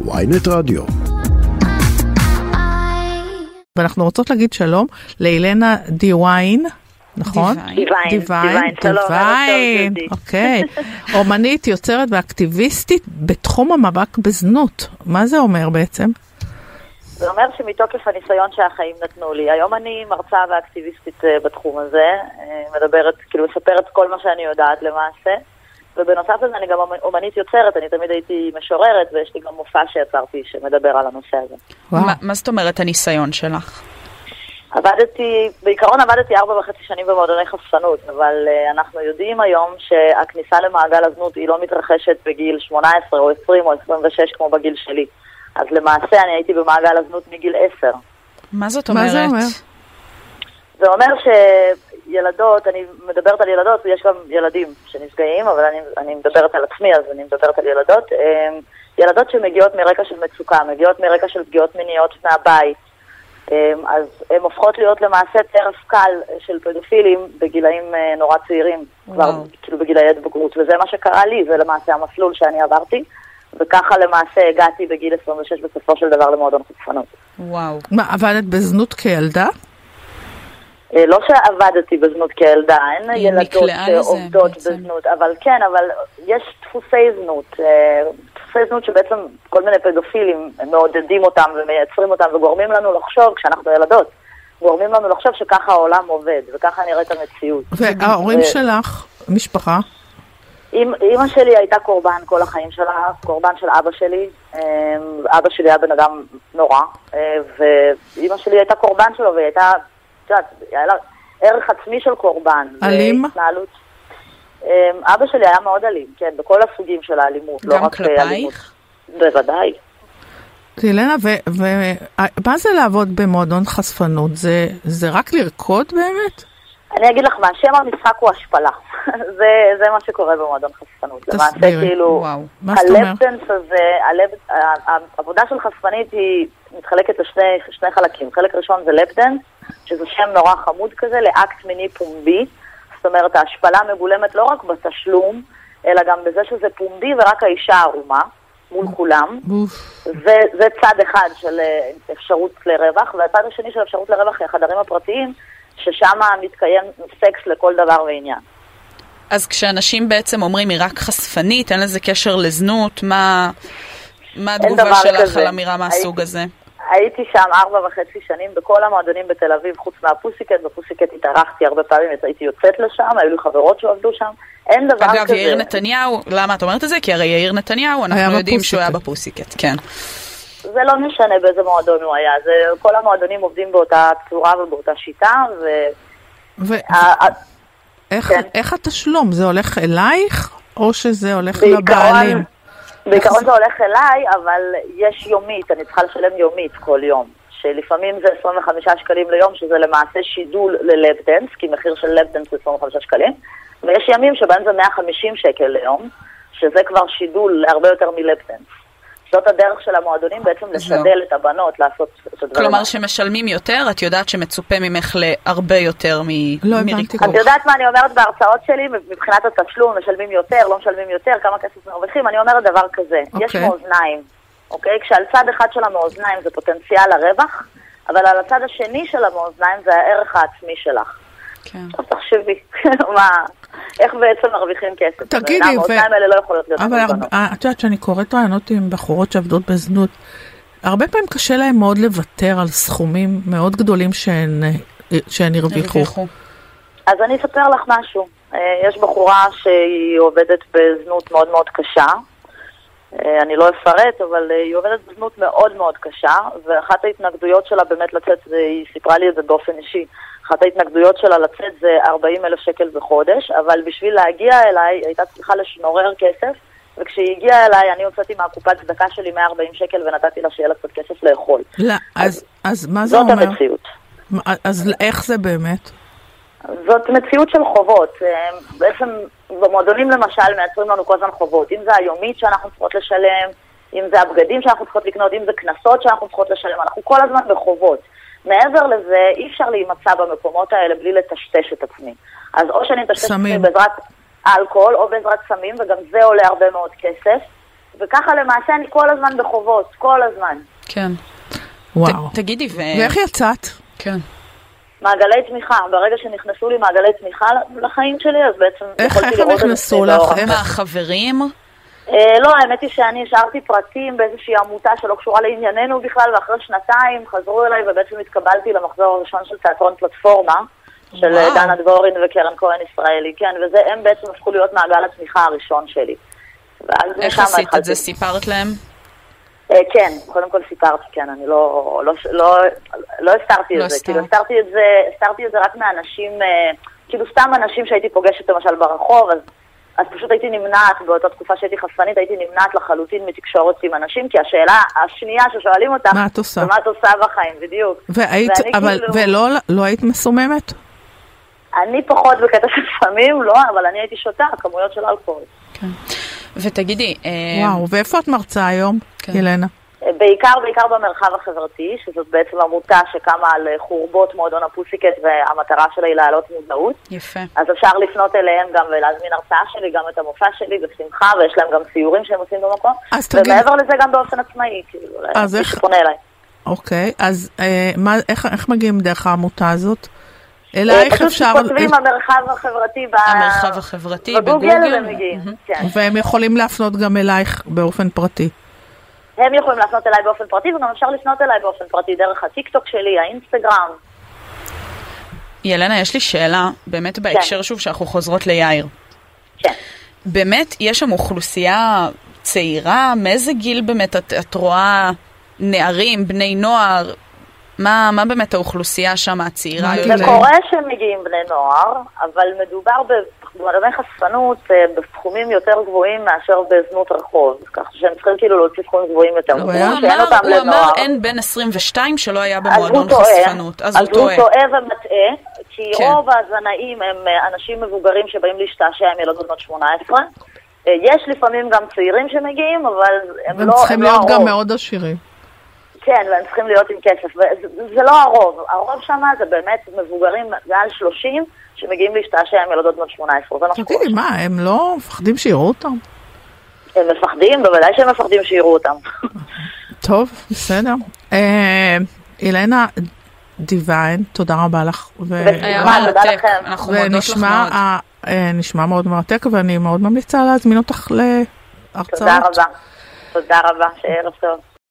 ויינט רדיו. ואנחנו רוצות להגיד שלום לאילנה דיוויין. נכון? דיוויין, דיוויין, דיוויין, אוקיי. אומנית, יוצרת ואקטיביסטית בתחום המאבק בזנות. מה זה אומר בעצם? זה אומר שמתוקף הניסיון שהחיים נתנו לי, היום אני מרצה ואקטיביסטית אה, בתחום הזה, אה, מדברת, כאילו מספרת כל מה שאני יודעת למעשה, ובנוסף לזה אני גם אומנית יוצרת, אני תמיד הייתי משוררת, ויש לי גם מופע שיצרתי שמדבר על הנושא הזה. מה, מה זאת אומרת הניסיון שלך? עבדתי, בעיקרון עבדתי ארבע וחצי שנים במועדוני חשפנות, אבל uh, אנחנו יודעים היום שהכניסה למעגל הזנות היא לא מתרחשת בגיל 18 או 20 או 26 כמו בגיל שלי. אז למעשה אני הייתי במעגל הזנות מגיל 10. מה זאת אומרת? מה זה אומר? זה אומר שילדות, אני מדברת על ילדות, ויש גם ילדים שנפגעים, אבל אני, אני מדברת על עצמי, אז אני מדברת על ילדות. Um, ילדות שמגיעות מרקע של מצוקה, מגיעות מרקע של פגיעות מיניות מהבית. אמ, אז הן הופכות להיות למעשה טרף קל של פדופילים בגילאים אה, נורא צעירים, כבר כאילו בגילאי התבגרות, וזה מה שקרה לי, זה למעשה המסלול שאני עברתי, וככה למעשה הגעתי בגיל 26 בסופו של דבר למועדון חשפנות. וואו. מה, עבדת בזנות כילדה? אה, לא שעבדתי בזנות כילדה, אין ילדות שעובדות בזנות, אבל כן, אבל יש דפוסי זנות. אה, דפוסי זנות שבעצם כל מיני פדופילים מעודדים אותם ומייצרים אותם וגורמים לנו לחשוב, כשאנחנו ילדות, גורמים לנו לחשוב שככה העולם עובד, וככה נראית המציאות. וההורים ו... שלך, משפחה? אימא שלי הייתה קורבן כל החיים שלה, קורבן של אבא שלי. אמ, אבא שלי היה בן אדם נורא, אה, ואימא שלי הייתה קורבן שלו, והיא הייתה, את יודעת, היה לה ערך עצמי של קורבן. אלים? והתנהלות. אמ, אבא שלי היה מאוד אלים, כן, בכל הסוגים של האלימות, לא רק אה, אלימות. גם כלפייך? בוודאי. אילנה, ומה זה לעבוד במועדון חשפנות? זה, זה רק לרקוד באמת? אני אגיד לך מה, שם המשחק הוא השפלה. זה, זה מה שקורה במועדון חשפנות. למעשה, כאילו, הלפדנס הזה, הלב, העבודה של חשפנית היא מתחלקת לשני חלקים. חלק ראשון זה לפדנס, שזה שם נורא חמוד כזה, לאקט מיני פומבי. זאת אומרת, ההשפלה מגולמת לא רק בתשלום, אלא גם בזה שזה פומבי ורק האישה ערומה, מול כולם. וזה צד אחד של אה, אפשרות לרווח, והצד השני של אפשרות לרווח היא החדרים הפרטיים, ששם מתקיים סקס לכל דבר ועניין. אז כשאנשים בעצם אומרים היא רק חשפנית, אין לזה קשר לזנות, מה, מה התגובה שלך כזה. על אמירה מהסוג הזה? הייתי שם ארבע וחצי שנים בכל המועדונים בתל אביב, חוץ מהפוסיקט, בפוסיקט התארחתי הרבה פעמים, הייתי יוצאת לשם, היו לי חברות שעבדו שם, אין דבר אגב, כזה. אגב, יאיר נתניהו, למה את אומרת את זה? כי הרי יאיר נתניהו, אנחנו יודעים בפוסיקט. שהוא היה בפוסיקט, כן. זה לא משנה באיזה מועדון הוא היה, זה, כל המועדונים עובדים באותה צורה ובאותה שיטה, ו... ו... ה... איך, כן. איך התשלום? זה הולך אלייך, או שזה הולך בעיקרון, לבעלים? בעיקרון זה הולך אליי, אבל יש יומית, אני צריכה לשלם יומית כל יום. שלפעמים זה 25 שקלים ליום, שזה למעשה שידול ללפדנס, כי מחיר של לפדנס זה 25 שקלים, ויש ימים שבהם זה 150 שקל ליום, שזה כבר שידול להרבה יותר מלפדנס. זאת הדרך של המועדונים בעצם לשדל את הבנות לעשות את הדברים. כלומר שמשלמים יותר, את יודעת שמצופה ממך להרבה יותר מ... לא הבנתי. את יודעת מה אני אומרת בהרצאות שלי מבחינת התשלום, משלמים יותר, לא משלמים יותר, כמה כסף מרוויחים, אני אומרת דבר כזה, יש אוקיי. מאזניים, אוקיי? כשעל צד אחד של המאזניים זה פוטנציאל הרווח, אבל על הצד השני של המאזניים זה הערך העצמי שלך. כן. עכשיו תחשבי, מה, איך בעצם מרוויחים כסף? תגידי, המאזניים האלה לא יכולות להיות אבל. הרבה- את יודעת שאני קוראת רעיונות עם בחורות שעבדות בזנות, הרבה פעמים קשה להן מאוד לוותר על סכומים מאוד גדולים שהן, שהן הרוויחו. הרוויחו. אז אני אספר לך משהו. אה, יש בחורה שהיא עובדת בזנות מאוד מאוד קשה. אה, אני לא אפרט, אבל אה, היא עובדת בזנות מאוד מאוד קשה, ואחת ההתנגדויות שלה באמת לצאת, והיא סיפרה לי את זה באופן אישי, אחת ההתנגדויות שלה לצאת זה 40 אלף שקל בחודש, אבל בשביל להגיע אליי היא הייתה צריכה לשנורר כסף, וכשהיא הגיעה אליי אני הוצאתי מהקופת צדקה שלי 140 שקל ונתתי לה שיהיה לה קצת כסף לאכול. לא, אז, אז מה זה זאת אומר? המציאות. מה- אז איך זה באמת? זאת מציאות של חובות. אה, בעצם במועדונים למשל מייצרים לנו כל הזמן חובות. אם זה היומית שאנחנו צריכות לשלם, אם זה הבגדים שאנחנו צריכות לקנות, אם זה קנסות שאנחנו צריכות לשלם, אנחנו כל הזמן בחובות. מעבר לזה, אי אפשר להימצא במקומות האלה בלי לטשטש את עצמי. אז או שאני מטשטש את עצמי. בעזרת אלכוהול או בעזרת סמים, וגם זה עולה הרבה מאוד כסף. וככה למעשה אני כל הזמן בחובות, כל הזמן. כן. וואו. ת, תגידי, ו... ואיך יצאת? כן. מעגלי תמיכה, ברגע שנכנסו לי מעגלי תמיכה לחיים שלי, אז בעצם איך, יכולתי איך הם לראות את נכנסו עצמי לך? באור. איך? מה, חברים? אה, לא, האמת היא שאני השארתי פרטים באיזושהי עמותה שלא קשורה לענייננו בכלל, ואחרי שנתיים חזרו אליי ובעצם התקבלתי למחזור הראשון של תיאטרון פלטפורמה, של וואו. אה, דנה דבורין וקרן כהן ישראלי, כן, וזה, הם בעצם הפכו להיות מעגל התמיכה הראשון שלי. איך עשית את זה? סיפרת להם? אה, כן, קודם כל סיפרתי, כן, אני לא, לא, לא, לא הסתרתי לא את זה. כאילו, הסתרתי את זה, הסתרתי את זה רק מאנשים, אה, כאילו סתם אנשים שהייתי פוגשת למשל ברחוב, אז, אז פשוט הייתי נמנעת, באותה תקופה שהייתי חשפנית, הייתי נמנעת לחלוטין מתקשורת עם אנשים, כי השאלה השנייה ששואלים אותך, מה את עושה? מה את עושה בחיים, בדיוק. והיית, אבל, כאילו- ולא לא היית מסוממת? אני פחות בקטע של סמים, לא, אבל אני הייתי שותה כמויות של אלכוהול. ותגידי, אה, וואו, ואיפה את מרצה היום, כן. ילנה? אה, בעיקר, בעיקר במרחב החברתי, שזאת בעצם עמותה שקמה על אה, חורבות מועדון הפוסיקט, והמטרה שלה היא להעלות מודעות. יפה. אז אפשר לפנות אליהם גם ולהזמין הרצאה שלי, גם את המופע שלי בשמחה, ויש להם גם סיורים שהם עושים במקום. אז תגיד- ומעבר לזה גם באופן עצמאי, כאילו, אז איך- שפונה אליי. אוקיי, אז אה, מה, איך, איך מגיעים דרך העמותה הזאת? אה, אלייך פשוט אפשר... כותבים המרחב החברתי המרחב החברתי בגוגל? והם. כן. והם יכולים להפנות גם אלייך באופן פרטי. הם יכולים לפנות אליי באופן פרטי, וגם אפשר לפנות אליי באופן פרטי דרך הטיקטוק שלי, האינסטגרם. ילנה, יש לי שאלה, באמת בהקשר שוב שאנחנו חוזרות ליאיר. כן. באמת, יש שם אוכלוסייה צעירה? מאיזה גיל באמת את, את רואה נערים, בני נוער? מה, מה באמת האוכלוסייה שם הצעירה? זה קורה שמגיעים בני נוער, אבל מדובר במועדוני חשפנות אה, בסכומים יותר גבוהים מאשר בזנות רחוב, כך שהם צריכים כאילו להוציא סכומים גבוהים יותר. הוא אמר, הוא אמר לנוער. אין בן 22 שלא היה אז במועדון חשפנות. אז הוא טועה. אז הוא טועה ומטעה, כי כן. רוב הזנאים הם אה, אנשים מבוגרים שבאים להשתעשע עם ילדות בנות 18. אה, יש לפעמים גם צעירים שמגיעים, אבל הם והם לא צריכים הם לא להיות גם הרוב. מאוד עשירים. כן, והם צריכים להיות עם כסף. וזה זה לא הרוב. הרוב שם זה באמת מבוגרים מעל 30 שמגיעים להשתעשע עם ילדות בנות 18. זה מה שקורה. תגידי, מה, הם לא מפחדים שיראו אותם? הם מפחדים, בוודאי שהם מפחדים שיראו אותם. טוב, בסדר. אה, אילנה דיוויין, תודה רבה לך. ונשמע מאוד. אה, נשמע מאוד מרתק, ואני מאוד ממליצה להזמין אותך להרצאות. תודה רבה. תודה רבה, שיהיה ערב טוב.